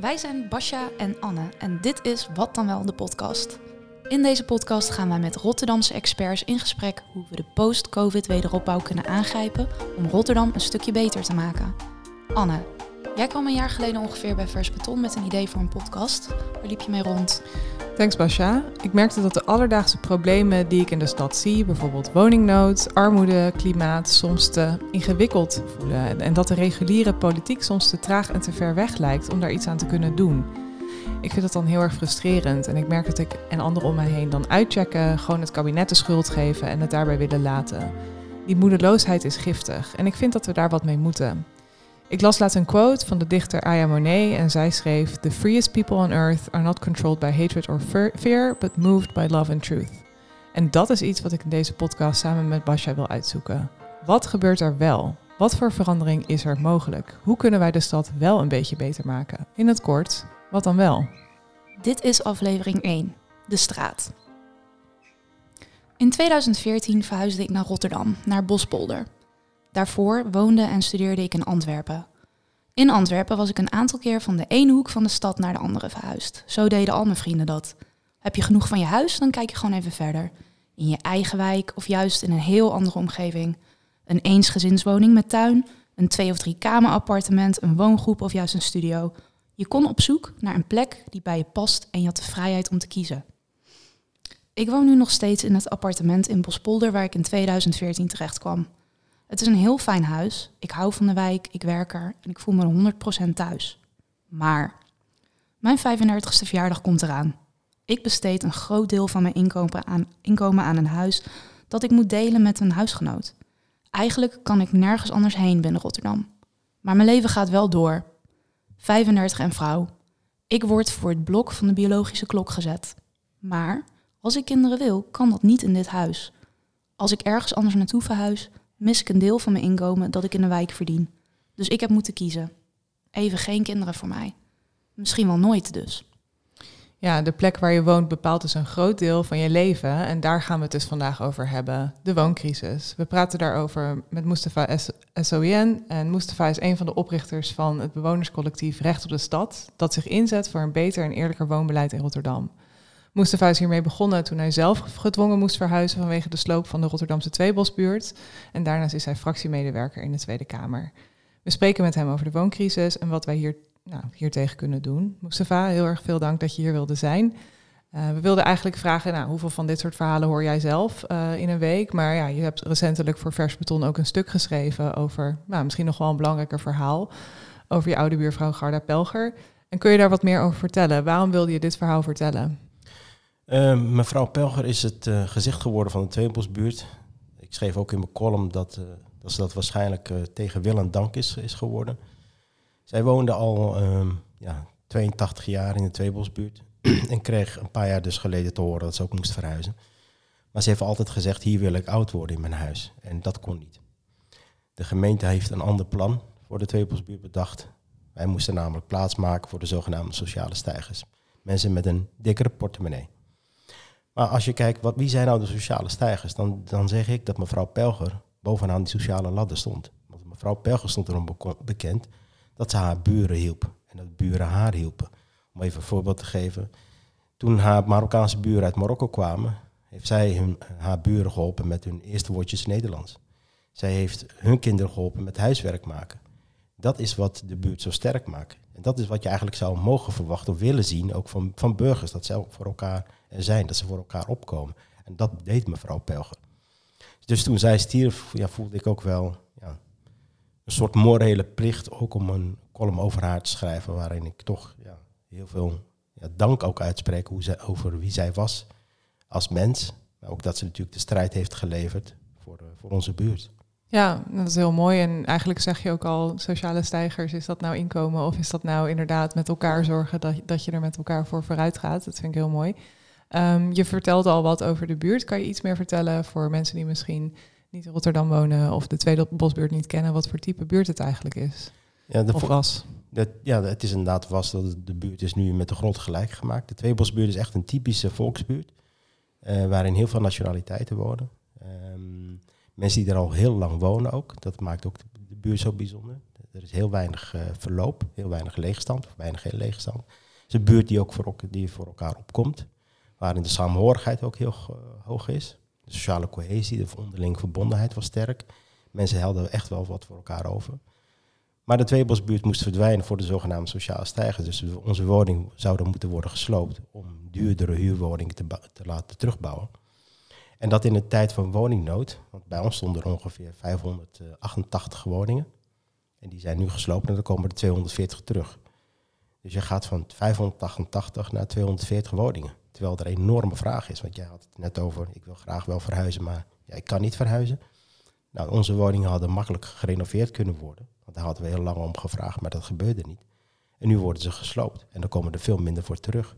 Wij zijn Basja en Anne en dit is Wat dan wel de podcast. In deze podcast gaan wij met Rotterdamse experts in gesprek hoe we de post-COVID wederopbouw kunnen aangrijpen om Rotterdam een stukje beter te maken. Anne, jij kwam een jaar geleden ongeveer bij Vers Beton met een idee voor een podcast. Waar liep je mee rond? Thanks Basja. Ik merkte dat de alledaagse problemen die ik in de stad zie, bijvoorbeeld woningnood, armoede, klimaat, soms te ingewikkeld voelen. En dat de reguliere politiek soms te traag en te ver weg lijkt om daar iets aan te kunnen doen. Ik vind dat dan heel erg frustrerend en ik merk dat ik en anderen om mij heen dan uitchecken, gewoon het kabinet de schuld geven en het daarbij willen laten. Die moedeloosheid is giftig en ik vind dat we daar wat mee moeten. Ik las laatst een quote van de dichter Aya Monet en zij schreef: The freest people on earth are not controlled by hatred or fear, but moved by love and truth. En dat is iets wat ik in deze podcast samen met Basja wil uitzoeken. Wat gebeurt er wel? Wat voor verandering is er mogelijk? Hoe kunnen wij de stad wel een beetje beter maken? In het kort, wat dan wel? Dit is aflevering 1, de straat. In 2014 verhuisde ik naar Rotterdam, naar Bospolder. Daarvoor woonde en studeerde ik in Antwerpen. In Antwerpen was ik een aantal keer van de ene hoek van de stad naar de andere verhuisd. Zo deden al mijn vrienden dat. Heb je genoeg van je huis, dan kijk je gewoon even verder. In je eigen wijk of juist in een heel andere omgeving. Een eensgezinswoning met tuin, een twee- of drie kamer appartement, een woongroep of juist een studio. Je kon op zoek naar een plek die bij je past en je had de vrijheid om te kiezen. Ik woon nu nog steeds in het appartement in Bospolder waar ik in 2014 terecht kwam. Het is een heel fijn huis. Ik hou van de wijk, ik werk er en ik voel me 100% thuis. Maar mijn 35ste verjaardag komt eraan. Ik besteed een groot deel van mijn inkomen aan, inkomen aan een huis dat ik moet delen met een huisgenoot. Eigenlijk kan ik nergens anders heen binnen Rotterdam. Maar mijn leven gaat wel door. 35 en vrouw. Ik word voor het blok van de biologische klok gezet. Maar als ik kinderen wil, kan dat niet in dit huis. Als ik ergens anders naartoe verhuis, mis ik een deel van mijn inkomen dat ik in de wijk verdien. Dus ik heb moeten kiezen. Even geen kinderen voor mij. Misschien wel nooit dus. Ja, de plek waar je woont bepaalt dus een groot deel van je leven. En daar gaan we het dus vandaag over hebben. De wooncrisis. We praten daarover met Mustafa SOIN. En Mustafa is een van de oprichters van het bewonerscollectief Recht op de Stad. Dat zich inzet voor een beter en eerlijker woonbeleid in Rotterdam. Mustafa is hiermee begonnen toen hij zelf gedwongen moest verhuizen vanwege de sloop van de Rotterdamse Tweebosbuurt. En daarnaast is hij fractiemedewerker in de Tweede Kamer. We spreken met hem over de wooncrisis en wat wij hier, nou, hier tegen kunnen doen. Mustafa, heel erg veel dank dat je hier wilde zijn. Uh, we wilden eigenlijk vragen, nou, hoeveel van dit soort verhalen hoor jij zelf uh, in een week? Maar ja, je hebt recentelijk voor Vers Beton ook een stuk geschreven over, nou, misschien nog wel een belangrijker verhaal, over je oude buurvrouw Garda Pelger. En kun je daar wat meer over vertellen? Waarom wilde je dit verhaal vertellen? Uh, mevrouw Pelger is het uh, gezicht geworden van de Tweebosbuurt. Ik schreef ook in mijn column dat, uh, dat ze dat waarschijnlijk tegen wil en dank is, is geworden. Zij woonde al ehm, ja, 82 jaar in de Tweebosbuurt en kreeg een paar jaar dus geleden te horen dat ze ook moest verhuizen. Maar ze heeft altijd gezegd, hier wil ik oud worden in mijn huis. En dat kon niet. De gemeente heeft een ander plan voor de Tweebosbuurt bedacht. Wij moesten namelijk plaatsmaken voor de zogenaamde sociale stijgers. Mensen met een dikkere portemonnee. Maar als je kijkt, wat, wie zijn nou de sociale stijgers? Dan, dan zeg ik dat mevrouw Pelger bovenaan die sociale ladder stond. Want mevrouw Pelger stond erom bekend dat ze haar buren hielp. En dat buren haar hielpen. Om even een voorbeeld te geven. Toen haar Marokkaanse buren uit Marokko kwamen, heeft zij haar buren geholpen met hun eerste woordjes Nederlands. Zij heeft hun kinderen geholpen met huiswerk maken. Dat is wat de buurt zo sterk maakt. En dat is wat je eigenlijk zou mogen verwachten of willen zien, ook van, van burgers, dat ze voor elkaar zijn, dat ze voor elkaar opkomen. En dat deed mevrouw Pelger. Dus toen zij stierf, ja, voelde ik ook wel ja, een soort morele plicht ook om een column over haar te schrijven, waarin ik toch ja, heel veel ja, dank ook uitspreek hoe zij, over wie zij was als mens. Maar ook dat ze natuurlijk de strijd heeft geleverd voor, voor onze buurt. Ja, dat is heel mooi. En eigenlijk zeg je ook al, sociale stijgers, is dat nou inkomen of is dat nou inderdaad met elkaar zorgen dat, dat je er met elkaar voor vooruit gaat? Dat vind ik heel mooi. Um, je vertelde al wat over de buurt. Kan je iets meer vertellen voor mensen die misschien niet in Rotterdam wonen of de Tweede Bosbuurt niet kennen, wat voor type buurt het eigenlijk is? Ja, de of was? Dat, ja, het is inderdaad was dat de buurt is nu met de grond gelijk gemaakt. De Tweebosbuurt is echt een typische volksbuurt, uh, waarin heel veel nationaliteiten wonen. Um, mensen die er al heel lang wonen ook, dat maakt ook de, buurt zo bijzonder. Er is heel weinig uh, verloop, heel weinig leegstand, of weinig geen leegstand. Het is een buurt die ook voor, die voor elkaar opkomt, waarin de samenhorigheid ook heel hoog is. De sociale cohesie, de onderlinge verbondenheid was sterk. Mensen helden echt wel wat voor elkaar over. Maar de tweebosbuurt moest verdwijnen voor de zogenaamde sociale stijgers. Dus onze woning zou dan moeten worden gesloopt om duurdere huurwoningen te laten terugbouwen. En dat in een tijd van woningnood, want bij ons stonden er ongeveer 588 woningen. En die zijn nu gesloopt en dan komen er 240 terug. Dus je gaat van 588 naar 240 woningen. Terwijl er een enorme vraag is. Want jij had het net over, ik wil graag wel verhuizen, maar ja, ik kan niet verhuizen. Nou, onze woningen hadden makkelijk gerenoveerd kunnen worden. Want daar hadden we heel lang om gevraagd, maar dat gebeurde niet. En nu worden ze gesloopt en dan komen er veel minder voor terug.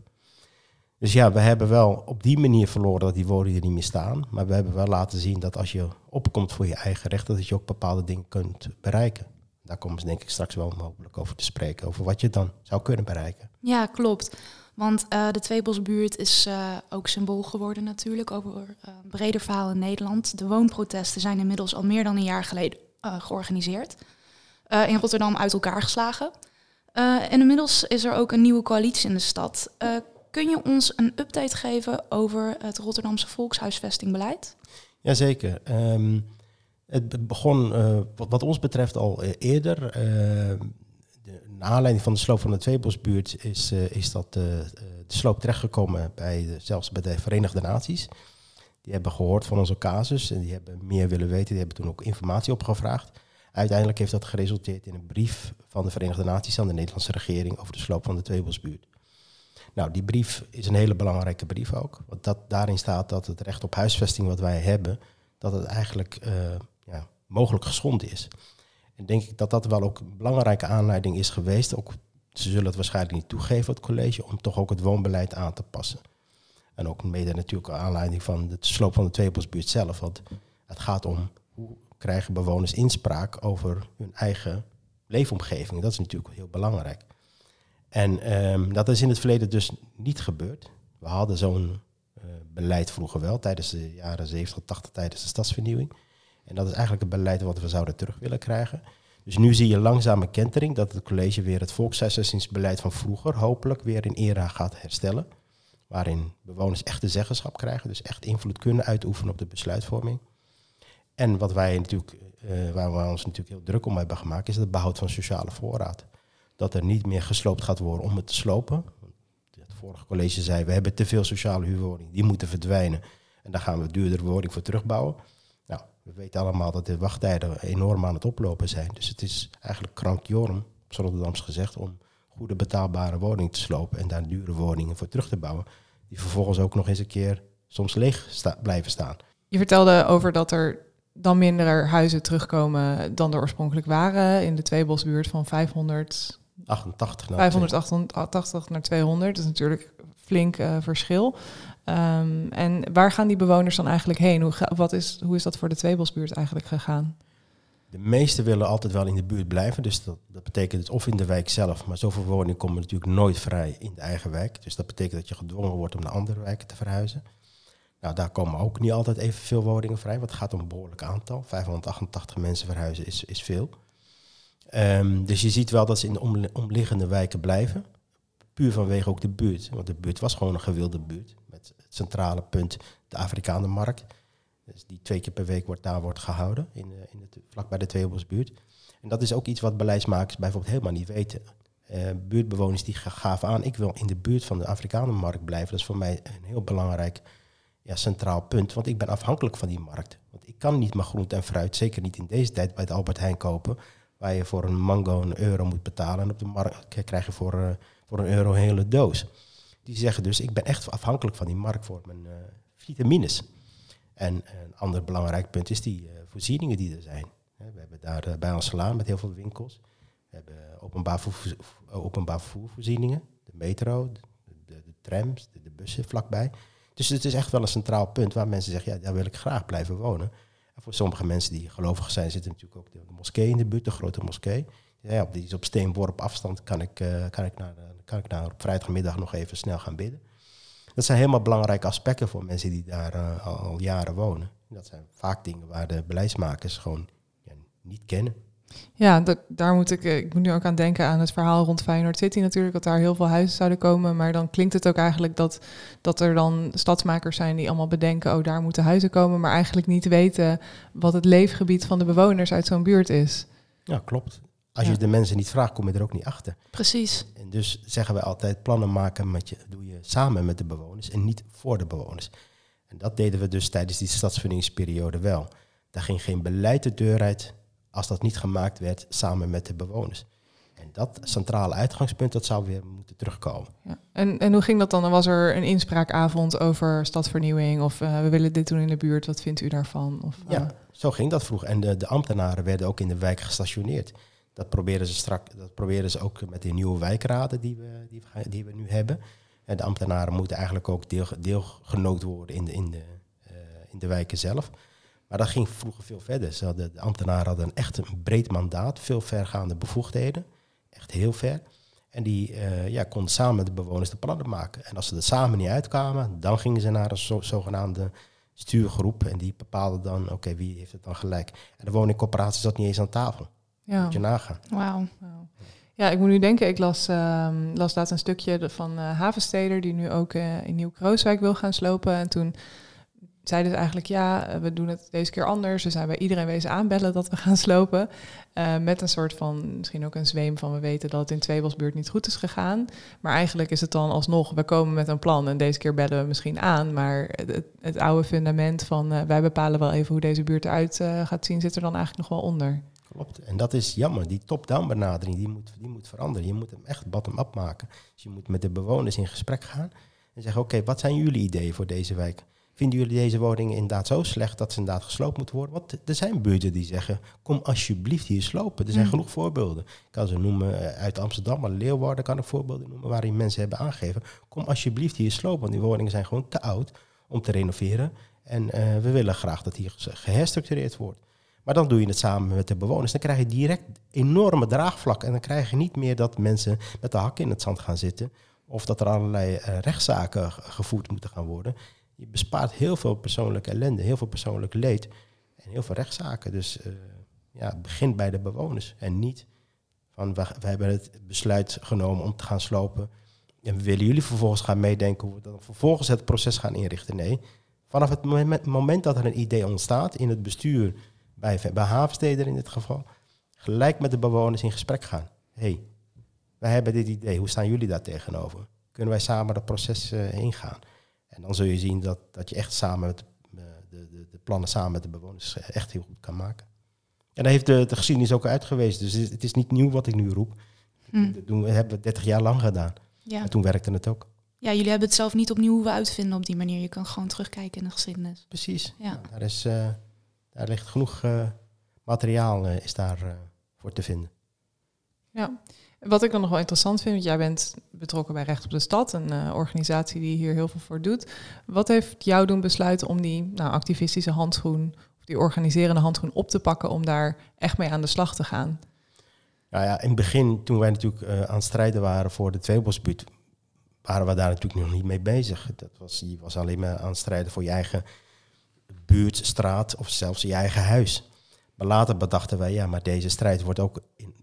Dus ja, we hebben wel op die manier verloren dat die woningen niet meer staan. Maar we hebben wel laten zien dat als je opkomt voor je eigen rechten, dat je ook bepaalde dingen kunt bereiken. Daar komen ze denk ik straks wel mogelijk over te spreken, over wat je dan zou kunnen bereiken. Ja, klopt. Want uh, de Tweebosbuurt is uh, ook symbool geworden natuurlijk over uh, breder verhaal in Nederland. De woonprotesten zijn inmiddels al meer dan een jaar geleden georganiseerd. in Rotterdam uit elkaar geslagen. en inmiddels is er ook een nieuwe coalitie in de stad. Kun je ons een update geven over het Rotterdamse volkshuisvestingbeleid? Jazeker. Um, het begon wat, wat, ons betreft al eerder naar aanleiding van de sloop van de Tweebosbuurt is, uh, is dat uh, de sloop terechtgekomen bij de, zelfs bij de Verenigde Naties. Die hebben gehoord van onze casus en die hebben meer willen weten. Die hebben toen ook informatie opgevraagd. Uiteindelijk heeft dat geresulteerd in een brief van de Verenigde Naties aan de Nederlandse regering over de sloop van de Tweebosbuurt. Nou, die brief is een hele belangrijke brief ook. Want dat, daarin staat dat het recht op huisvesting wat wij hebben, dat het eigenlijk uh, ja, mogelijk geschonden is. En denk ik dat dat wel ook een belangrijke aanleiding is geweest. Ook, ze zullen het waarschijnlijk niet toegeven, het college, om toch ook het woonbeleid aan te passen. En ook mede natuurlijk aanleiding van de sloop van de Tweebosbuurt zelf. Want het gaat om hoe krijgen bewoners inspraak over hun eigen leefomgeving. Dat is natuurlijk heel belangrijk. En um, dat is in het verleden dus niet gebeurd. We hadden zo'n uh, beleid vroeger wel, tijdens de jaren 70, 80, tijdens de stadsvernieuwing. En dat is eigenlijk het beleid wat we zouden terug willen krijgen. Dus nu zie je langzame kentering dat het college weer het volkshuisvestingsbeleid van vroeger hopelijk weer in era gaat herstellen. Waarin bewoners echt de zeggenschap krijgen, dus echt invloed kunnen uitoefenen op de besluitvorming. En wat wij natuurlijk, uh, waar we ons natuurlijk heel druk om hebben gemaakt, is het behoud van sociale voorraad. Dat er niet meer gesloopt gaat worden om het te slopen. Het vorige college zei, we hebben te veel sociale huurwoningen, die moeten verdwijnen. En daar gaan we duurdere woning voor terugbouwen. We weten allemaal dat de wachttijden enorm aan het oplopen zijn. Dus het is eigenlijk krankjorm, op Rotterdams gezegd, om goede betaalbare woningen te slopen en daar dure woningen voor terug te bouwen. Die vervolgens ook nog eens een keer soms leeg blijven staan. Je vertelde over dat er dan minder huizen terugkomen dan er oorspronkelijk waren. In de Tweebosbuurt van 588 naar 588 naar 200. Dat is natuurlijk flink uh, verschil. Um, en waar gaan die bewoners dan eigenlijk heen? Hoe, wat is, hoe is dat voor de Tweebosbuurt eigenlijk gegaan? De meesten willen altijd wel in de buurt blijven. Dus dat, dat betekent of in de wijk zelf. Maar zoveel woningen komen natuurlijk nooit vrij in de eigen wijk. Dus dat betekent dat je gedwongen wordt om naar andere wijken te verhuizen. Nou, daar komen ook niet altijd evenveel woningen vrij. Want het gaat om een behoorlijk aantal. 588 mensen verhuizen is, is veel. Um, dus je ziet wel dat ze in de omliggende wijken blijven. Puur vanwege ook de buurt. Want de buurt was gewoon een gewilde buurt het centrale punt de Afrikanenmarkt. Dus die twee keer per week wordt daar wordt gehouden, in, in het, vlakbij de. En dat is ook iets wat beleidsmakers bijvoorbeeld helemaal niet weten. Uh, buurtbewoners die gaven aan, ik wil in de buurt van de Afrikanenmarkt blijven. Dat is voor mij een heel belangrijk ja, centraal punt, want ik ben afhankelijk van die markt. Want ik kan niet mijn groente en fruit, zeker niet in deze tijd, bij het Albert Heijn kopen, waar je voor een mango een euro moet betalen en op de markt krijg je voor, uh, voor een euro een hele doos. Die zeggen dus, ik ben echt afhankelijk van die markt voor mijn uh, vitamines. En een ander belangrijk punt is die uh, voorzieningen die er zijn. We hebben daar bij ons salaan met heel veel winkels. We hebben openbaar, openbaar vervoervoorzieningen, de metro, de, de, trams, de, bussen vlakbij. Dus het is echt wel een centraal punt waar mensen zeggen, ja, daar wil ik graag blijven wonen. Voor sommige mensen die gelovig zijn, zit natuurlijk ook de, moskee in de buurt, de grote moskee. Ja, die is op steenworp afstand, kan ik, kan ik naar de kan ik daar op vrijdagmiddag nog even snel gaan bidden. Dat zijn helemaal belangrijke aspecten voor mensen die daar uh, al, jaren wonen. Dat zijn vaak dingen waar de beleidsmakers gewoon niet kennen. Ja, dat, daar moet ik, eh, ik moet nu ook aan denken aan het verhaal rond Feyenoord City natuurlijk, dat daar heel veel huizen zouden komen. Maar dan klinkt het ook eigenlijk dat, dat er dan stadsmakers zijn die allemaal bedenken, oh daar moeten huizen komen, maar eigenlijk niet weten wat het leefgebied van de bewoners uit zo'n buurt is. Ja, klopt. Als Ja. je de mensen niet vraagt, kom je er ook niet achter. Precies. En dus zeggen we altijd, plannen maken met je, doe je samen met de bewoners en niet voor de bewoners. En dat deden we dus tijdens die stadsvernieuwingsperiode wel. Daar ging geen beleid de deur uit als dat niet gemaakt werd samen met de bewoners. En dat centrale uitgangspunt, dat zou weer moeten terugkomen. Ja. En, en hoe ging dat dan? Was er een inspraakavond over stadvernieuwing of eh, we willen dit doen in de buurt, wat vindt u daarvan? Of, eh, Ja, zo ging dat vroeger. En de, de ambtenaren werden ook in de wijk gestationeerd. Dat proberen ze strak, dat proberen ze ook met de nieuwe wijkraden die we, die we, gaan- die we nu hebben. En de ambtenaren moeten eigenlijk ook deel, deelgenoot worden in de, in, de, eh, in de wijken zelf. Maar dat ging vroeger veel verder. Ze hadden, de ambtenaren hadden een echt een breed mandaat, veel vergaande bevoegdheden. Echt heel ver. En die eh, ja, konden samen met de bewoners de plannen maken. En als ze er samen niet uitkwamen, dan gingen ze naar een zo, zogenaamde stuurgroep. En die bepaalde dan, oké, wie heeft het dan gelijk. En de woningcorporatie zat niet eens aan tafel. ja. Moet je nagaan. Wauw. Wauw. Ja, ik moet nu denken, ik las, ehm, las laatst een stukje van eh Havensteder, die nu ook eh, in Nieuw-Krooswijk wil gaan slopen. En toen zeiden ze eigenlijk, ja, eh, we doen het deze keer anders. We zijn bij iedereen wezen aanbellen dat we gaan slopen. Eh, met een soort van, misschien ook een zweem van, we weten dat het in Tweebosbuurt niet goed is gegaan. Maar eigenlijk is het dan alsnog, we komen met een plan en deze keer bellen we misschien aan. Maar het, oude fundament van, eh, wij bepalen wel even hoe deze buurt eruit gaat zien, zit er dan eigenlijk nog wel onder. Klopt. En dat is jammer. Die top-down benadering, die moet, die moet veranderen. Je moet hem echt bottom-up maken. Dus je moet met de bewoners in gesprek gaan. En zeggen, oké, wat zijn jullie ideeën voor deze wijk? Vinden jullie deze woningen inderdaad zo slecht dat ze inderdaad gesloopt moeten worden? Want er zijn buurten die zeggen, kom alsjeblieft hier slopen. Er zijn Mm. genoeg voorbeelden. Ik kan ze noemen eh, uit Amsterdam, maar Leeuwarden kan ik voorbeelden noemen waarin mensen hebben aangegeven, kom alsjeblieft hier slopen. Want die woningen zijn gewoon te oud om te renoveren. En eh, we willen graag dat hier ge- geherstructureerd wordt. Maar dan doe je het samen met de bewoners. Dan krijg je direct enorme draagvlak. En dan krijg je niet meer dat mensen met de hakken in het zand gaan zitten. Of dat er allerlei eh, rechtszaken ge- gevoerd moeten gaan worden. Je bespaart heel veel persoonlijke ellende, heel veel persoonlijk leed. En heel veel rechtszaken. Dus eh, ja, het begint bij de bewoners. En niet van we, hebben het besluit genomen om te gaan slopen. En willen jullie vervolgens gaan meedenken hoe we dan vervolgens het proces gaan inrichten. Nee, vanaf het moment, dat er een idee ontstaat in het bestuur bij, bij Havensteder in dit geval, gelijk met de bewoners in gesprek gaan. hey, wij hebben dit idee, hoe staan jullie daar tegenover? Kunnen wij samen dat proces eh, ingaan? En dan zul je zien dat, dat je echt samen met eh, de, de, de plannen samen met de bewoners echt heel goed kan maken. En daar heeft de, de geschiedenis ook uitgewezen. Dus het is, het is niet nieuw wat ik nu roep. Hm. Dat doen we, hebben we 30 jaar lang gedaan. Ja. En toen werkte het ook. ja, jullie hebben het zelf niet opnieuw hoeven uitvinden op die manier. Je kan gewoon terugkijken in de geschiedenis. Precies. Ja. Daar, is, eh, daar ligt genoeg eh, materiaal eh, is daar, eh, voor te vinden. Ja, wat ik dan nog wel interessant vind, want jij bent betrokken bij Recht op de Stad, een eh, organisatie die hier heel veel voor doet. Wat heeft jou doen besluiten om die nou, activistische handschoen, of die organiserende handschoen op te pakken om daar echt mee aan de slag te gaan? Nou ja, in het begin, toen wij natuurlijk eh, aan het strijden waren voor de Tweebosbuurt, waren we daar natuurlijk nog niet mee bezig. Dat was, je was alleen maar aan het strijden voor je eigen buurt, straat of zelfs je eigen huis. Maar later bedachten wij, ja, maar deze strijd wordt ook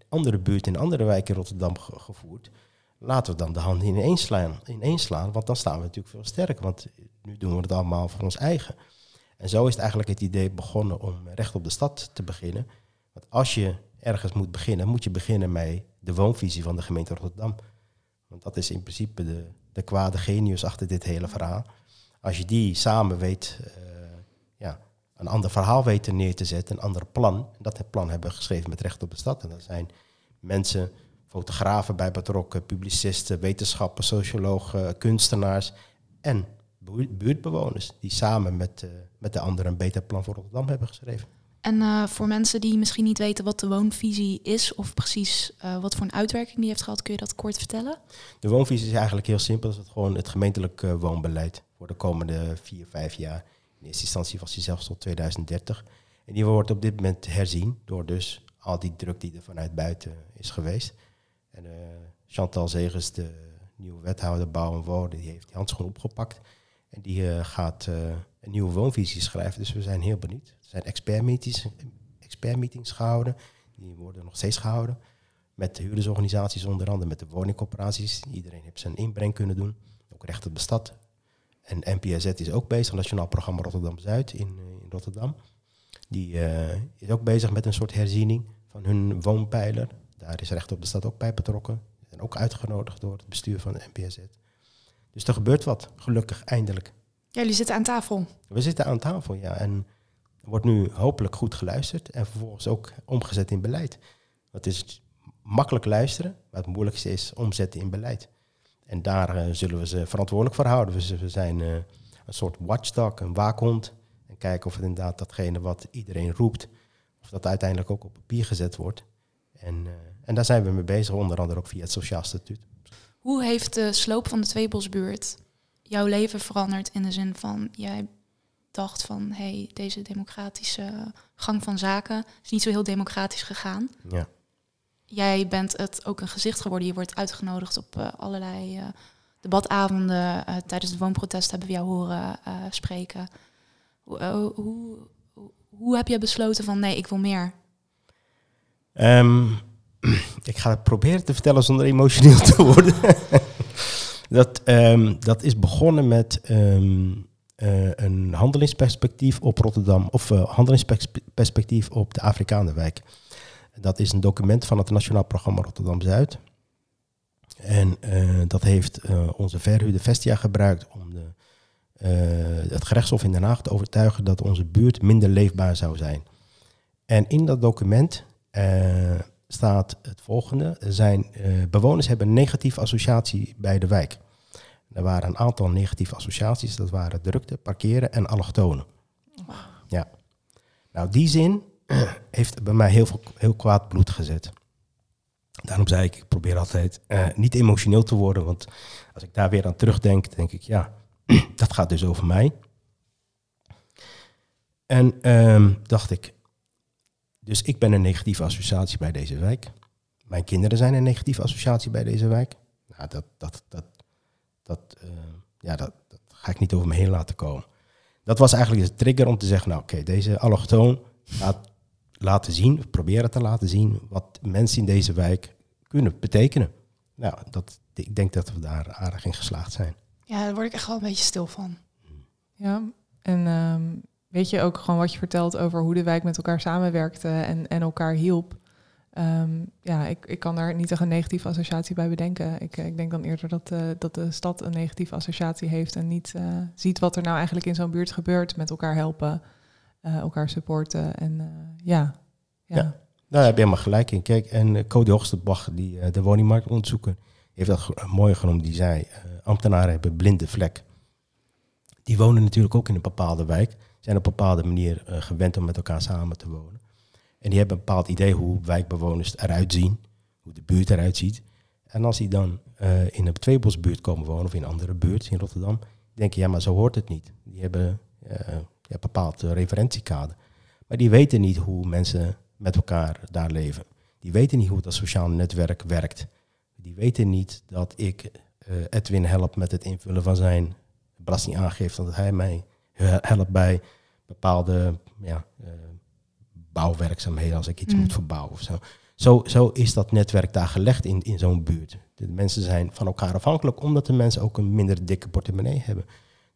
andere buurten, in andere wijken in Rotterdam ge- gevoerd. Laten we dan de handen ineens slaan, ineens slaan, want dan staan we natuurlijk veel sterker. Want nu doen we het allemaal voor ons eigen. En zo is het eigenlijk het idee begonnen om recht op de stad te beginnen. Want als je ergens moet beginnen, moet je beginnen met de woonvisie van de gemeente Rotterdam. Want dat is in principe de, de kwade genius achter dit hele verhaal. Als je die samen weet, eh, een ander verhaal weten neer te zetten, een ander plan. En dat het plan hebben we geschreven met recht op de stad. En dat zijn mensen, fotografen bij betrokken, publicisten, wetenschappers, sociologen, kunstenaars en buurt- buurtbewoners. Die samen met, eh, met de anderen een beter plan voor Rotterdam hebben geschreven. En eh, voor mensen die misschien niet weten wat de woonvisie is of precies eh, wat voor een uitwerking die heeft gehad, kun je dat kort vertellen? De woonvisie is eigenlijk heel simpel. Dat is het gewoon het gemeentelijk woonbeleid voor de komende vier, vijf jaar. In eerste instantie was die zelfs tot 2030. En die wordt op dit moment herzien door dus al die druk die er vanuit buiten is geweest. En eh, Chantal Zegers, de nieuwe wethouder bouw en wonen, die heeft die handschoen opgepakt. En die eh, gaat eh, een nieuwe woonvisie schrijven. Dus we zijn heel benieuwd. Er zijn expertmeetings, expertmeetings gehouden. Die worden nog steeds gehouden. Met de huurdersorganisaties onder andere, met de woningcorporaties. Iedereen heeft zijn inbreng kunnen doen. Ook recht op de stad. En NPZ is ook bezig, Nationaal Programma Rotterdam-Zuid in, in Rotterdam. Die is ook bezig met een soort herziening van hun woonpijler. Daar is recht op de stad ook bij betrokken. En ook uitgenodigd door het bestuur van de. Dus er gebeurt wat, gelukkig, eindelijk. Ja, jullie zitten aan tafel. We zitten aan tafel, ja. En er wordt nu hopelijk goed geluisterd en vervolgens ook omgezet in beleid. Het is makkelijk luisteren, maar het moeilijkste is omzetten in beleid. En daar uh, zullen we ze verantwoordelijk voor houden. We, we zijn uh, een soort watchdog, een waakhond. En kijken of het inderdaad datgene wat iedereen roept, of dat uiteindelijk ook op papier gezet wordt. En, uh, en daar zijn we mee bezig, onder andere ook via het Sociaal Statuut. Hoe heeft de sloop van de Tweebosbuurt jouw leven veranderd in de zin van jij dacht van hé, hey, deze democratische gang van zaken is niet zo heel democratisch gegaan. Ja. Jij bent het ook een gezicht geworden. Je wordt uitgenodigd op uh, allerlei uh, debatavonden. Uh, tijdens de woonprotest hebben we jou horen spreken. Hoe, hoe, heb je besloten van nee, ik wil meer? Um, ik ga het proberen te vertellen zonder emotioneel te worden. dat, um, dat is begonnen met uh, een handelingsperspectief op Rotterdam, of handelingsperspectief op de Afrikaanderwijk. Dat is een document van het Nationaal Programma Rotterdam Zuid. En uh, dat heeft onze verhuurder Vestia gebruikt om de, het gerechtshof in Den Haag te overtuigen dat onze buurt minder leefbaar zou zijn. En in dat document staat het volgende. Zijn, uh, bewoners hebben een negatieve associatie bij de wijk. Er waren een aantal negatieve associaties. Dat waren drukte, parkeren en allochtonen. Ja. Nou, die zin heeft bij mij heel, veel, heel kwaad bloed gezet. Daarom zei ik, ik probeer altijd uh, niet emotioneel te worden. Want als ik daar weer aan terugdenk, denk ik, ja, dat gaat dus over mij. En um, dacht ik, dus ik ben een negatieve associatie bij deze wijk. Mijn kinderen zijn een negatieve associatie bij deze wijk. Nou, dat, dat, dat, dat, uh, ja, dat, ga ik niet over me heen laten komen. Dat was eigenlijk de trigger om te zeggen, nou oké, deze allochtoon laat laten zien, proberen te laten zien wat mensen in deze wijk kunnen betekenen. Nou, dat, ik denk dat we daar aardig in geslaagd zijn. Ja, daar word ik echt wel een beetje stil van. Ja, en um, weet je ook gewoon wat je vertelt over hoe de wijk met elkaar samenwerkte en, en elkaar hielp. Um, ja, ik, ik kan daar niet echt een negatieve associatie bij bedenken. Ik, ik denk dan eerder dat, uh, dat de stad een negatieve associatie heeft en niet uh, ziet wat er nou eigenlijk in zo'n buurt gebeurt. Met elkaar helpen, uh, elkaar supporten en ja. ja. ja. Daar heb je helemaal gelijk in. Kijk, en Cody Hoogstebach, die de woningmarkt onderzoeken, heeft dat mooi genoemd. Die zei, ambtenaren hebben blinde vlek. Die wonen natuurlijk ook in een bepaalde wijk zijn op een bepaalde manier gewend om met elkaar samen te wonen. En die hebben een bepaald idee hoe wijkbewoners eruit zien, hoe de buurt eruit ziet. En als die dan in een tweebosbuurt komen wonen of in een andere buurt in Rotterdam, denk je, ja, maar zo hoort het niet. Die hebben ja, een bepaald referentiekader. Maar die weten niet hoe mensen met elkaar daar leven. Die weten niet hoe dat sociaal netwerk werkt. Die weten niet dat ik Edwin help met het invullen van zijn belastingaangifte, dat hij mij helpt bij bepaalde ja, uh, bouwwerkzaamheden als ik iets mm. moet verbouwen of zo. zo. Zo is dat netwerk daar gelegd in, in zo'n buurt. De mensen zijn van elkaar afhankelijk omdat de mensen ook een minder dikke portemonnee hebben.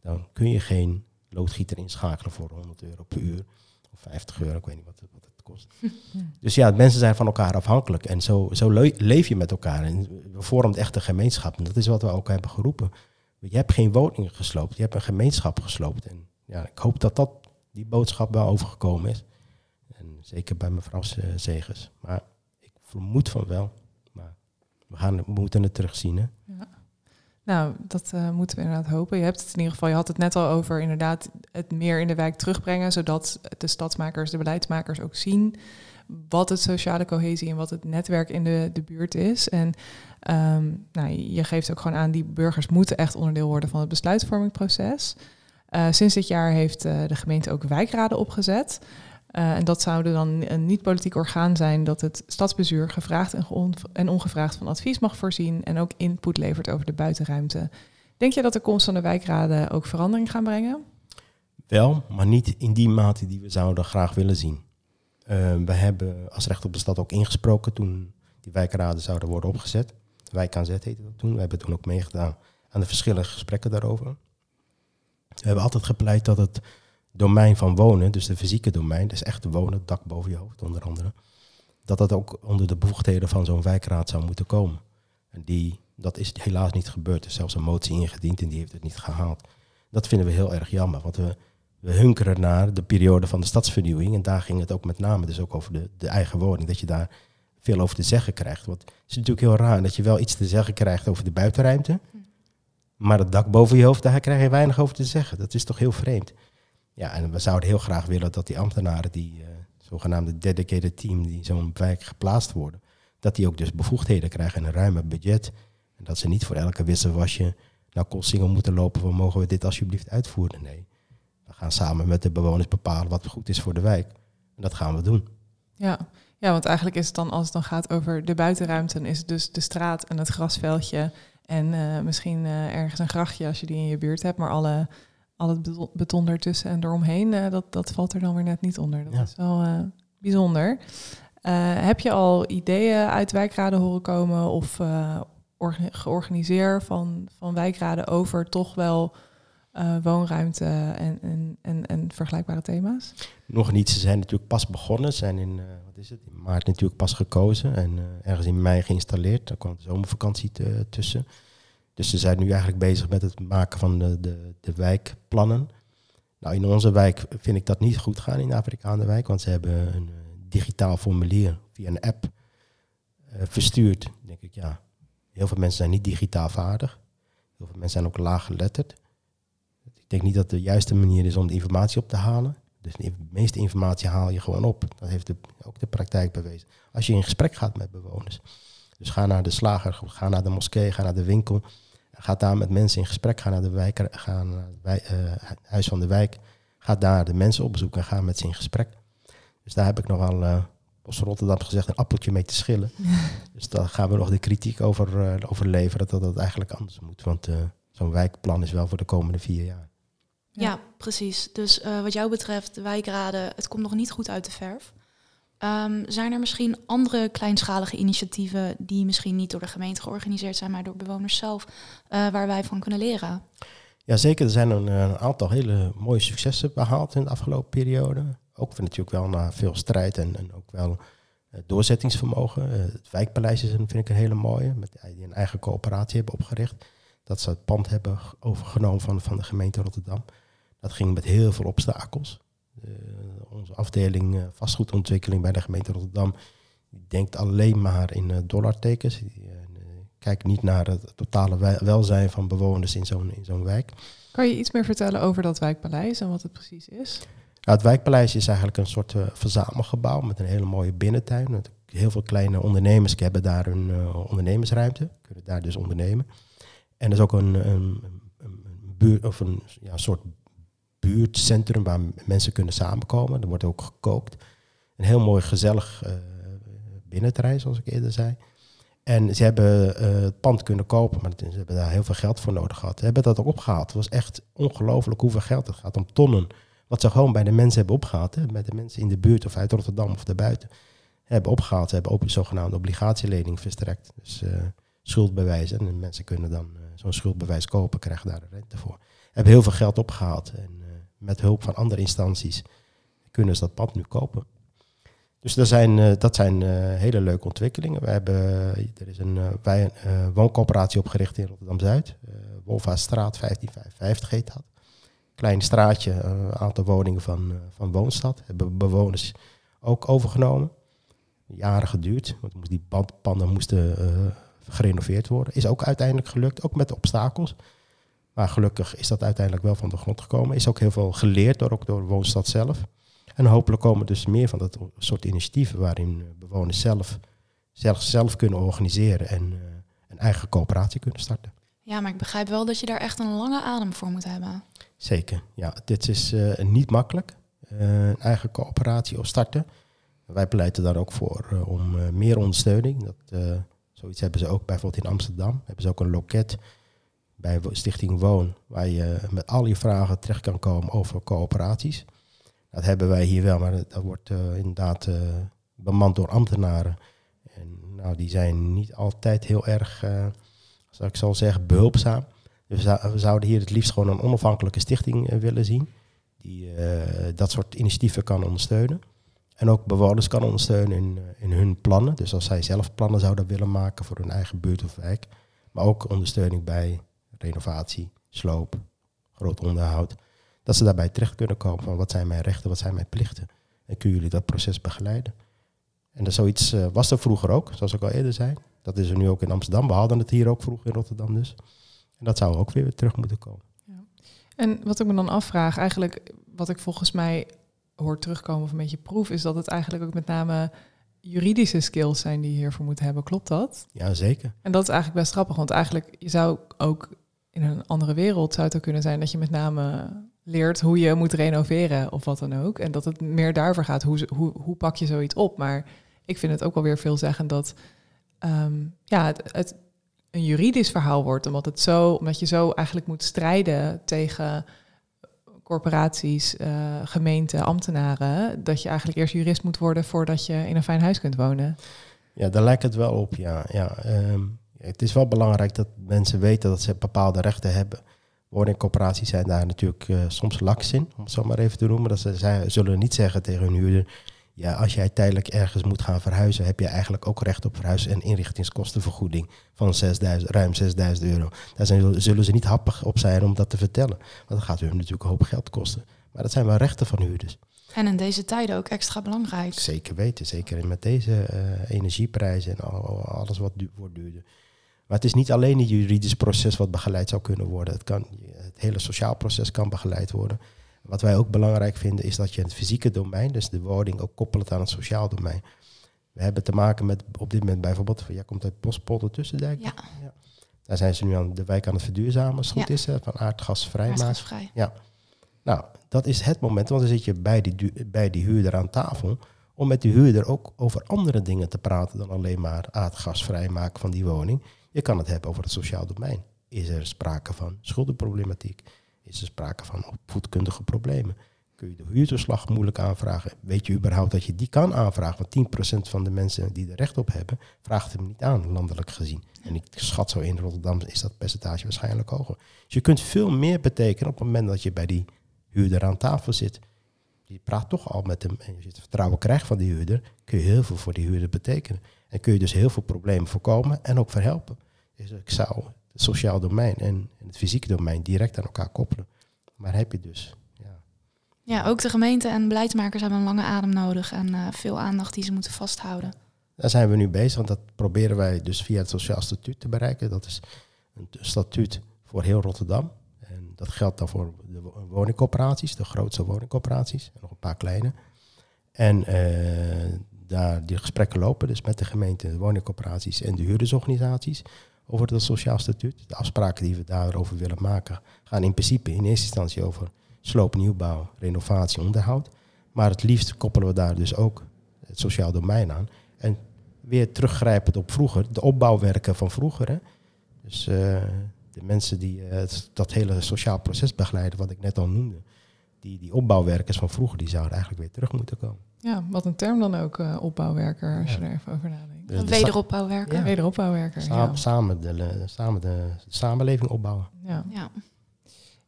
Dan kun je geen loodgieter inschakelen voor 100 euro per uur of 50 euro, ik weet niet wat het, wat het kost. dus ja, mensen zijn van elkaar afhankelijk en zo, zo leef je met elkaar. En we vormen echt een gemeenschap en dat is wat we ook hebben geroepen. Je hebt geen woningen gesloopt, je hebt een gemeenschap gesloopt. En ja, ik hoop dat, dat die boodschap wel overgekomen is. En zeker bij mevrouw Zegers. Maar ik vermoed van wel. Maar we, gaan, we moeten het terugzien. Hè? Ja. Nou, dat uh, moeten we inderdaad hopen. Je hebt het in ieder geval, je had het net al over inderdaad het meer in de wijk terugbrengen, zodat de stadsmakers, de beleidsmakers ook zien wat het sociale cohesie en wat het netwerk in de, de buurt is. En um, nou, je geeft ook gewoon aan, die burgers moeten echt onderdeel worden van het besluitvormingsproces. Uh, sinds dit jaar heeft uh, de gemeente ook wijkraden opgezet. Uh, en dat zouden dan een niet-politiek orgaan zijn dat het stadsbestuur gevraagd en, ongevraagd van advies mag voorzien en ook input levert over de buitenruimte. Denk je dat de komst van de wijkraden ook verandering gaan brengen? Wel, maar niet in die mate die we zouden graag willen zien. Uh, we hebben als recht op de stad ook ingesproken toen die wijkraden zouden worden opgezet. Wijk aan zet heette dat toen. We hebben toen ook meegedaan aan de verschillende gesprekken daarover. We hebben altijd gepleit dat het domein van wonen, dus de fysieke domein, dus echt wonen, het dak boven je hoofd onder andere, dat dat ook onder de bevoegdheden van zo'n wijkraad zou moeten komen. En die, dat is helaas niet gebeurd. Er is zelfs een motie ingediend en die heeft het niet gehaald. Dat vinden we heel erg jammer, want we, we hunkeren naar de periode van de stadsvernieuwing. En daar ging het ook met name dus ook over de, de eigen woning, dat je daar veel over te zeggen krijgt. Want het is natuurlijk heel raar dat je wel iets te zeggen krijgt over de buitenruimte, maar het dak boven je hoofd, daar krijg je weinig over te zeggen. Dat is toch heel vreemd. Ja, en we zouden heel graag willen dat die ambtenaren, die uh, zogenaamde dedicated team, die zo'n wijk geplaatst worden, dat die ook dus bevoegdheden krijgen en een ruimer budget. En dat ze niet voor elke wisselwasje naar Kossingen moeten lopen van mogen we dit alsjeblieft uitvoeren. Nee, we gaan samen met de bewoners bepalen wat goed is voor de wijk. En dat gaan we doen. Ja, ja want eigenlijk is het dan, als het dan gaat over de buitenruimte, is het dus de straat en het grasveldje en uh, misschien uh, ergens een grachtje als je die in je buurt hebt, maar alle al het beton ertussen en eromheen, uh, dat, dat valt er dan weer net niet onder. Dat is wel uh, bijzonder. Uh, heb je al ideeën uit wijkraden horen komen of georganiseerd van, van wijkraden over toch wel woonruimte en, en, en, en, vergelijkbare thema's? Nog niet. Ze zijn natuurlijk pas begonnen. Ze zijn in, wat is het, in maart natuurlijk pas gekozen en ergens in mei geïnstalleerd. Daar kwam de zomervakantie tussen. Dus ze zijn nu eigenlijk bezig met het maken van de, de, de wijkplannen. Nou, in onze wijk vind ik dat niet goed gaan in de Afrikaanse wijk, want ze hebben een uh, digitaal formulier via een app uh, verstuurd. denk ik, ja, heel veel mensen zijn niet digitaal vaardig. Heel veel mensen zijn ook laag geletterd. Ik denk niet dat de juiste manier is om de informatie op te halen. Dus de meeste informatie haal je gewoon op. Dat heeft ook de praktijk bewezen. Als je in gesprek gaat met bewoners. Dus ga naar de slager, ga naar de moskee, ga naar de winkel. Ga daar met mensen in gesprek, ga naar de wijk, ga naar het uh, huis van de wijk. Ga daar de mensen opzoeken en ga met ze in gesprek. Dus daar heb ik nogal, uh, als Rotterdam gezegd, een appeltje mee te schillen. dus daar gaan we nog de kritiek over, uh, over leveren dat dat eigenlijk anders moet. Want uh, zo'n wijkplan is wel voor de komende vier jaar. Ja, ja precies. Dus wat jou betreft, de wijkraden, het komt nog niet goed uit de verf. Um, zijn er misschien andere kleinschalige initiatieven die misschien niet door de gemeente georganiseerd zijn, maar door bewoners zelf, uh, waar wij van kunnen leren? Jazeker, er zijn een, een, aantal hele mooie successen behaald in de afgelopen periode. Ook natuurlijk wel na veel strijd en, en ook wel uh, doorzettingsvermogen. Het wijkpaleis is een, vind ik een hele mooie, met, die een eigen coöperatie hebben opgericht. Dat ze het pand hebben overgenomen van, van de gemeente Rotterdam. Dat ging met heel veel obstakels. Eh, onze afdeling eh, vastgoedontwikkeling bij de gemeente Rotterdam denkt alleen maar in eh, dollartekens. Die kijkt niet naar het totale welzijn van bewoners in zo'n wijk. Kan je iets meer vertellen over dat wijkpaleis en wat het precies is? het wijkpaleis is eigenlijk een soort uh, verzamelgebouw met een hele mooie binnentuin. Met heel veel kleine ondernemers hebben daar hun uh, ondernemersruimte, kunnen daar dus ondernemen. En er is ook een, een, een, of een ja, soort buurtcentrum waar mensen kunnen samenkomen. Er wordt ook gekookt. Een heel mooi gezellig uh, binnenterrein, zoals ik eerder zei. En ze hebben uh, het pand kunnen kopen, maar ze hebben daar heel veel geld voor nodig gehad. Ze hebben dat ook opgehaald. Het was echt ongelooflijk hoeveel geld het gaat om tonnen. Wat ze gewoon bij de mensen hebben opgehaald. Hè, bij de mensen in de buurt of uit Rotterdam of daarbuiten. Hebben opgehaald. Ze hebben ook een zogenaamde obligatielening verstrekt. Dus uh, schuldbewijzen. En mensen kunnen dan zo'n schuldbewijs kopen, krijgen daar de rente voor. Hebben heel veel geld opgehaald. En met hulp van andere instanties kunnen ze dat pand nu kopen. Dus dat zijn, uh, dat zijn uh, hele leuke ontwikkelingen. We hebben, er is een, wij wooncoöperatie opgericht in Rotterdam-Zuid. Wolva Straat 1555 heet dat. Klein straatje, een aantal woningen van, van Woonstad. Hebben bewoners ook overgenomen. Jaren geduurd, want die panden moesten gerenoveerd worden. Is ook uiteindelijk gelukt, ook met obstakels. Maar gelukkig is dat uiteindelijk wel van de grond gekomen. Is ook heel veel geleerd door, ook door woonstad zelf. En hopelijk komen dus meer van dat soort initiatieven waarin eh, bewoners zelf, zelf, zelf kunnen organiseren en uh, een eigen coöperatie kunnen starten. Ja, maar ik begrijp wel dat je daar echt een lange adem voor moet hebben. Zeker, ja. Dit is uh, niet makkelijk, uh, een eigen coöperatie of starten. Wij pleiten daar ook voor om meer ondersteuning. Dat, zoiets hebben ze ook bijvoorbeeld in Amsterdam. Hebben ze ook een loket bij Stichting Woon, waar je met al je vragen terecht kan komen over coöperaties. Dat hebben wij hier wel, maar dat, wordt eh, inderdaad eh, bemand door ambtenaren. En nou, die zijn niet altijd heel erg, uh, zou ik zo zeggen, behulpzaam. Dus we, zou- we zouden hier het liefst gewoon een onafhankelijke stichting eh, willen zien. Die eh, dat soort initiatieven kan ondersteunen. En ook bewoners kan ondersteunen in, eh, in hun plannen. Dus als zij zelf plannen zouden willen maken voor hun eigen buurt of wijk. Maar ook ondersteuning bij renovatie, sloop, groot onderhoud. Dat ze daarbij terecht kunnen komen van wat zijn mijn rechten, wat zijn mijn plichten. En kunnen jullie dat proces begeleiden. En dat zoiets eh, was er vroeger ook, zoals ik al eerder zei. Dat is er nu ook in Amsterdam. We hadden het hier ook vroeger in Rotterdam dus. En dat zou ook weer terug moeten komen. En wat ik me dan afvraag, eigenlijk wat ik volgens mij hoor terugkomen of een beetje proef, is dat het eigenlijk ook met name juridische skills zijn die je hiervoor moet hebben. Klopt dat? Ja, zeker. En dat is eigenlijk best grappig, want eigenlijk je zou ook in een andere wereld zou het ook kunnen zijn dat je met name leert hoe je moet renoveren of wat dan ook. En dat het meer daarvoor gaat, hoe, hoe, hoe pak je zoiets op. Maar ik vind het ook wel weer veel zeggen dat ehm, ja, het, het een juridisch verhaal wordt, omdat, het zo, omdat je zo eigenlijk moet strijden tegen corporaties, eh, gemeenten, ambtenaren, dat je eigenlijk eerst jurist moet worden voordat je in een fijn huis kunt wonen. Ja, daar lijkt het wel op, ja. ja ehm, het is wel belangrijk dat mensen weten dat ze bepaalde rechten hebben. Woningcorporaties zijn daar natuurlijk eh, soms laks in, om het zo maar even te noemen. Dat ze zij zullen niet zeggen tegen hun huurder... ja, als jij tijdelijk ergens moet gaan verhuizen... heb je eigenlijk ook recht op verhuis- en inrichtingskostenvergoeding... van 6000, ruim 6000 euro. Daar zijn, zullen ze niet happig op zijn om dat te vertellen. Want dat gaat hun natuurlijk een hoop geld kosten. Maar dat zijn wel rechten van huurders. En in deze tijden ook extra belangrijk. Zeker weten, zeker met deze eh, energieprijzen en al- alles wat du wordt duurder. Maar het is niet alleen het juridisch proces wat begeleid zou kunnen worden. Het, kan, het hele sociaal proces kan begeleid worden. Wat wij ook belangrijk vinden is dat je het fysieke domein, dus de woning, ook koppelt aan het sociaal domein. We hebben te maken met op dit moment bijvoorbeeld, jij komt uit Bospolder Tussendijk. Ja. Daar zijn ze nu aan de wijk aan het verduurzamen, als het goed Ja. is, van aardgasvrij maken. Aardgasvrij. Nou, dat is het moment, want dan zit je bij die, bij die huurder aan tafel om met die huurder ook over andere dingen te praten dan alleen maar aardgas vrijmaken van die woning. Je kan het hebben over het sociaal domein. Is er sprake van schuldenproblematiek? Is er sprake van opvoedkundige problemen? Kun je de huurtoeslag moeilijk aanvragen? Weet je überhaupt dat je die kan aanvragen? Want 10% van de mensen die er recht op hebben, vraagt hem niet aan, landelijk gezien. En ik schat zo in Rotterdam is dat percentage waarschijnlijk hoger. Dus je kunt veel meer betekenen op het moment dat je bij die huurder aan tafel zit. Die praat toch al met hem en je het vertrouwen krijgt van die huurder, kun je heel veel voor die huurder betekenen. En kun je dus heel veel problemen voorkomen en ook verhelpen. Dus ik zou het sociaal domein en, het fysieke domein direct aan elkaar koppelen. Maar heb je dus. Ja. Ja, ook de gemeente en beleidsmakers hebben een lange adem nodig en eh, veel aandacht die ze moeten vasthouden. Daar zijn we nu bezig, want dat proberen wij dus via het Sociaal Statuut te bereiken. Dat is een statuut voor heel Rotterdam. En dat geldt dan voor de wo- woningcorporaties, de grootste woningcorporaties, en nog een paar kleine. En eh, daar die gesprekken lopen dus met de gemeente, de woningcorporaties en de huurdersorganisaties over het Sociaal Statuut. De afspraken die we daarover willen maken gaan in principe in eerste instantie over sloop, nieuwbouw, renovatie, onderhoud. Maar het liefst koppelen we daar dus ook het sociaal domein aan. En weer teruggrijpend op vroeger, de opbouwwerken van vroeger. Hè? Dus eh, de mensen die eh, dat hele sociaal proces begeleiden, wat ik net al noemde. Die, die opbouwwerkers van vroeger, die zouden eigenlijk weer terug moeten komen. Ja, wat een term dan ook, eh, opbouwwerker, als Ja. je er even over nadenkt. De- de Wederopbouwwerken. Ja. Wederopbouwwerker, sa- ja. samen, de, samen de, samenleving opbouwen. ja. Ja.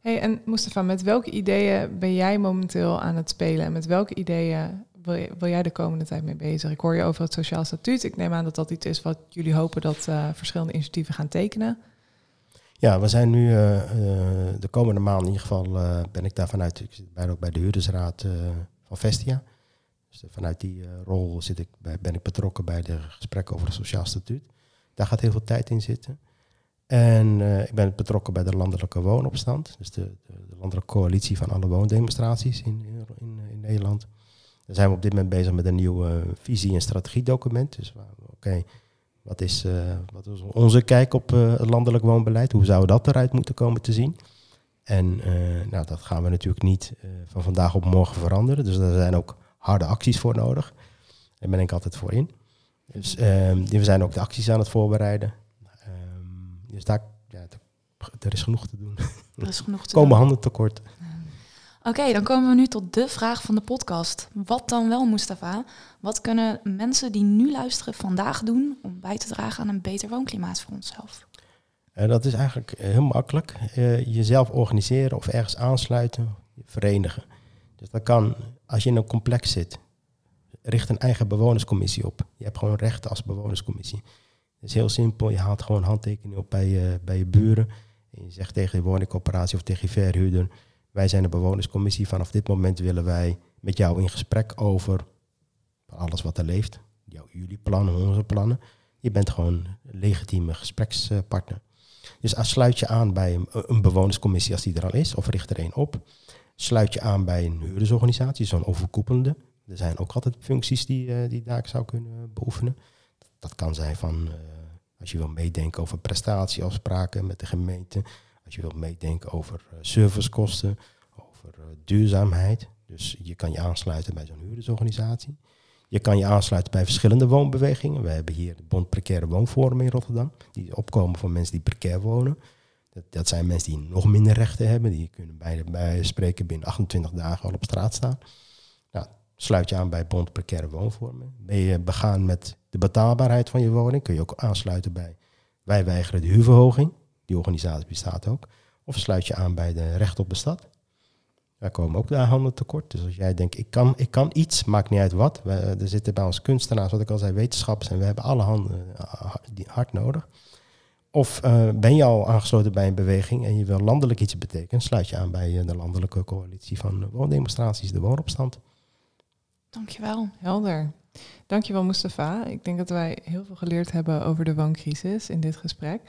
Hey, en Mustafa, met welke ideeën ben jij momenteel aan het spelen? En met welke ideeën wil, je- wil jij de komende tijd mee bezig? Ik hoor je over het sociaal statuut. Ik neem aan dat dat iets is wat jullie hopen dat eh, verschillende initiatieven gaan tekenen. Ja, we zijn nu eh, eh, de komende maand in ieder geval eh, ben ik daar vanuit, ik zit bijna ook bij de huurdersraad van Vestia. Dus vanuit die rol zit ik bij, ben ik betrokken bij de gesprekken over het sociaal statuut. Daar gaat heel veel tijd in zitten. En ik ben betrokken bij de landelijke woonopstand, dus de, de, de landelijke coalitie van alle woondemonstraties in, in, in, Nederland. Daar zijn we op dit moment bezig met een nieuw visie- en strategiedocument. Dus oké, wat, is, eh, wat is onze kijk op eh, het landelijk woonbeleid? Hoe zou dat eruit moeten komen te zien? En eh, nou, dat gaan we natuurlijk niet van vandaag op morgen veranderen. Dus daar zijn ook harde acties voor nodig. Daar ben ik altijd voor in. Dus ehm, we zijn ook de acties aan het voorbereiden. Ehm, dus daar, ja, er- er is genoeg te doen. Er is genoeg te Komen doen. handen tekort. Oké, dan komen we nu tot de vraag van de podcast. Wat dan wel, Mustafa? Wat kunnen mensen die nu luisteren vandaag doen om bij te dragen aan een beter woonklimaat voor onszelf? Uh, dat is eigenlijk heel makkelijk. Uh, jezelf organiseren of ergens aansluiten, verenigen. Dus dat kan, als je in een complex zit, richt een eigen bewonerscommissie op. Je hebt gewoon rechten als bewonerscommissie. Het is heel simpel, je haalt gewoon handtekeningen op bij je, bij je buren. En je zegt tegen je woningcoöperatie of tegen je verhuurder... wij zijn de bewonerscommissie, vanaf dit moment willen wij met jou in gesprek over alles wat er leeft. jullie plannen, onze plannen. Je bent gewoon een legitieme gesprekspartner. Dus sluit je aan bij een, bewonerscommissie als die er al is, of richt er een op. Sluit je aan bij een huurdersorganisatie, zo'n overkoepelende. Er zijn ook altijd functies die, uh, die daar zou kunnen beoefenen. Dat kan zijn van, uh, als je wil meedenken over prestatieafspraken met de gemeente. Als je wilt meedenken over uh, servicekosten, over duurzaamheid. Dus je kan je aansluiten bij zo'n huurdersorganisatie. Je kan je aansluiten bij verschillende woonbewegingen. We hebben hier de Bond Precaire Woonforum in Rotterdam. Die opkomen voor mensen die precair wonen. Dat, dat zijn mensen die nog minder rechten hebben. Die kunnen bij, bij spreken binnen 28 dagen al op straat staan. Nou, sluit je aan bij Bond Precaire Woonvormen. Ben je begaan met de betaalbaarheid van je woning, kun je ook aansluiten bij Wij weigeren de huurverhoging. Die organisatie bestaat ook. Of sluit je aan bij de Recht op de Stad. Wij komen ook daar handen tekort. Dus als jij denkt, ik kan, ik kan iets, maakt niet uit wat. Er zitten bij ons kunstenaars, wat ik al zei, wetenschappers. En we hebben alle handen uh, hard nodig. Of uh, ben je al aangesloten bij een beweging en je wil landelijk iets betekenen, sluit je aan bij uh, de landelijke coalitie van woondemonstraties, de woonopstand. Dankjewel. Helder. Dankjewel Mustafa. Ik denk dat wij heel veel geleerd hebben over de wooncrisis in dit gesprek.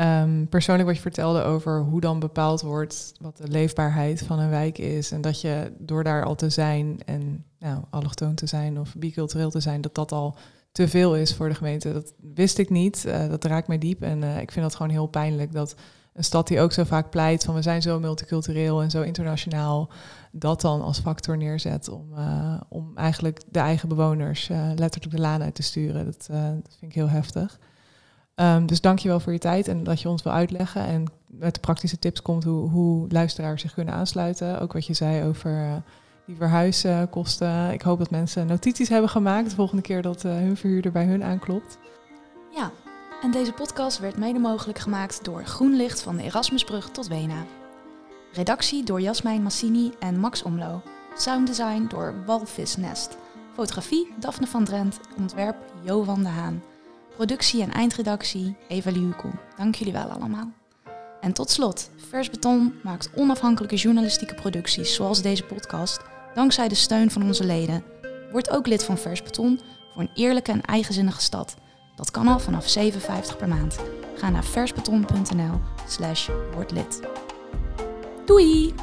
Um, persoonlijk wat je vertelde over hoe dan bepaald wordt wat de leefbaarheid van een wijk is. En dat je door daar al te zijn en nou, allochtoon te zijn of bicultureel te zijn, dat dat al te veel is voor de gemeente. Dat wist ik niet. Uh, dat raakt mij diep. En uh, ik vind dat gewoon heel pijnlijk dat een stad die ook zo vaak pleit van we zijn zo multicultureel en zo internationaal, dat dan als factor neerzet om, uh, om eigenlijk de eigen bewoners letterlijk de laan uit te sturen. Dat, dat vind ik heel heftig. Um, dus dankjewel voor je tijd en dat je ons wil uitleggen. En met praktische tips komt hoe, hoe luisteraars zich kunnen aansluiten. Ook wat je zei over uh, die verhuiskosten. Ik hoop dat mensen notities hebben gemaakt de volgende keer dat uh, hun verhuurder bij hun aanklopt. Ja, en deze podcast werd mede mogelijk gemaakt door Groenlicht van de Erasmusbrug tot Wena. Redactie door Jasmijn Massini en Max Omlo. Sounddesign door Walvisnest. Fotografie Daphne van Drent. Ontwerp Jo van de Haan. Productie en eindredactie Eva Liukoe. Dank jullie wel allemaal. En tot slot, Vers Beton maakt onafhankelijke journalistieke producties zoals deze podcast, dankzij de steun van onze leden. Word ook lid van Vers Beton voor een eerlijke en eigenzinnige stad. Dat kan al vanaf 7,50 per maand. Ga naar versbeton.nl slash wordlid. Doei!